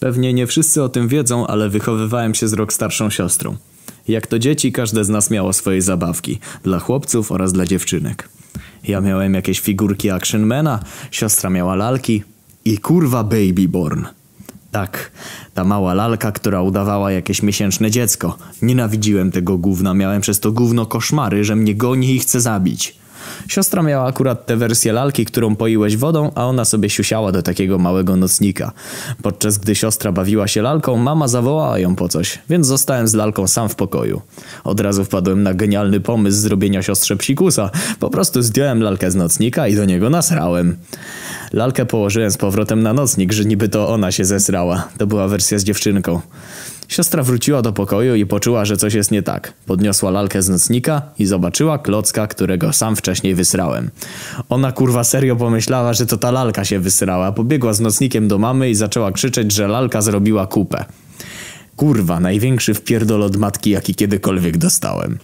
Pewnie nie wszyscy o tym wiedzą, ale wychowywałem się z rok starszą siostrą. Jak to dzieci, każde z nas miało swoje zabawki. Dla chłopców oraz dla dziewczynek. Ja miałem jakieś figurki Actionmana, siostra miała lalki i kurwa Babyborn. Tak, ta mała lalka, która udawała jakieś miesięczne dziecko. Nienawidziłem tego gówna, miałem przez to gówno koszmary, że mnie goni i chce zabić. Siostra miała akurat tę wersję lalki, którą poiłeś wodą, a ona sobie siusiała do takiego małego nocnika. Podczas gdy siostra bawiła się lalką, mama zawołała ją po coś, więc zostałem z lalką sam w pokoju. Od razu wpadłem na genialny pomysł zrobienia siostrze psikusa. Po prostu zdjąłem lalkę z nocnika i do niego nasrałem. Lalkę położyłem z powrotem na nocnik, że niby to ona się zesrała. To była wersja z dziewczynką. Siostra wróciła do pokoju i poczuła, że coś jest nie tak. Podniosła lalkę z nocnika i zobaczyła klocka, którego sam wcześniej wysrałem. Ona kurwa serio pomyślała, że to ta lalka się wysrała. Pobiegła z nocnikiem do mamy i zaczęła krzyczeć, że lalka zrobiła kupę. Kurwa, największy wpierdol od matki, jaki kiedykolwiek dostałem.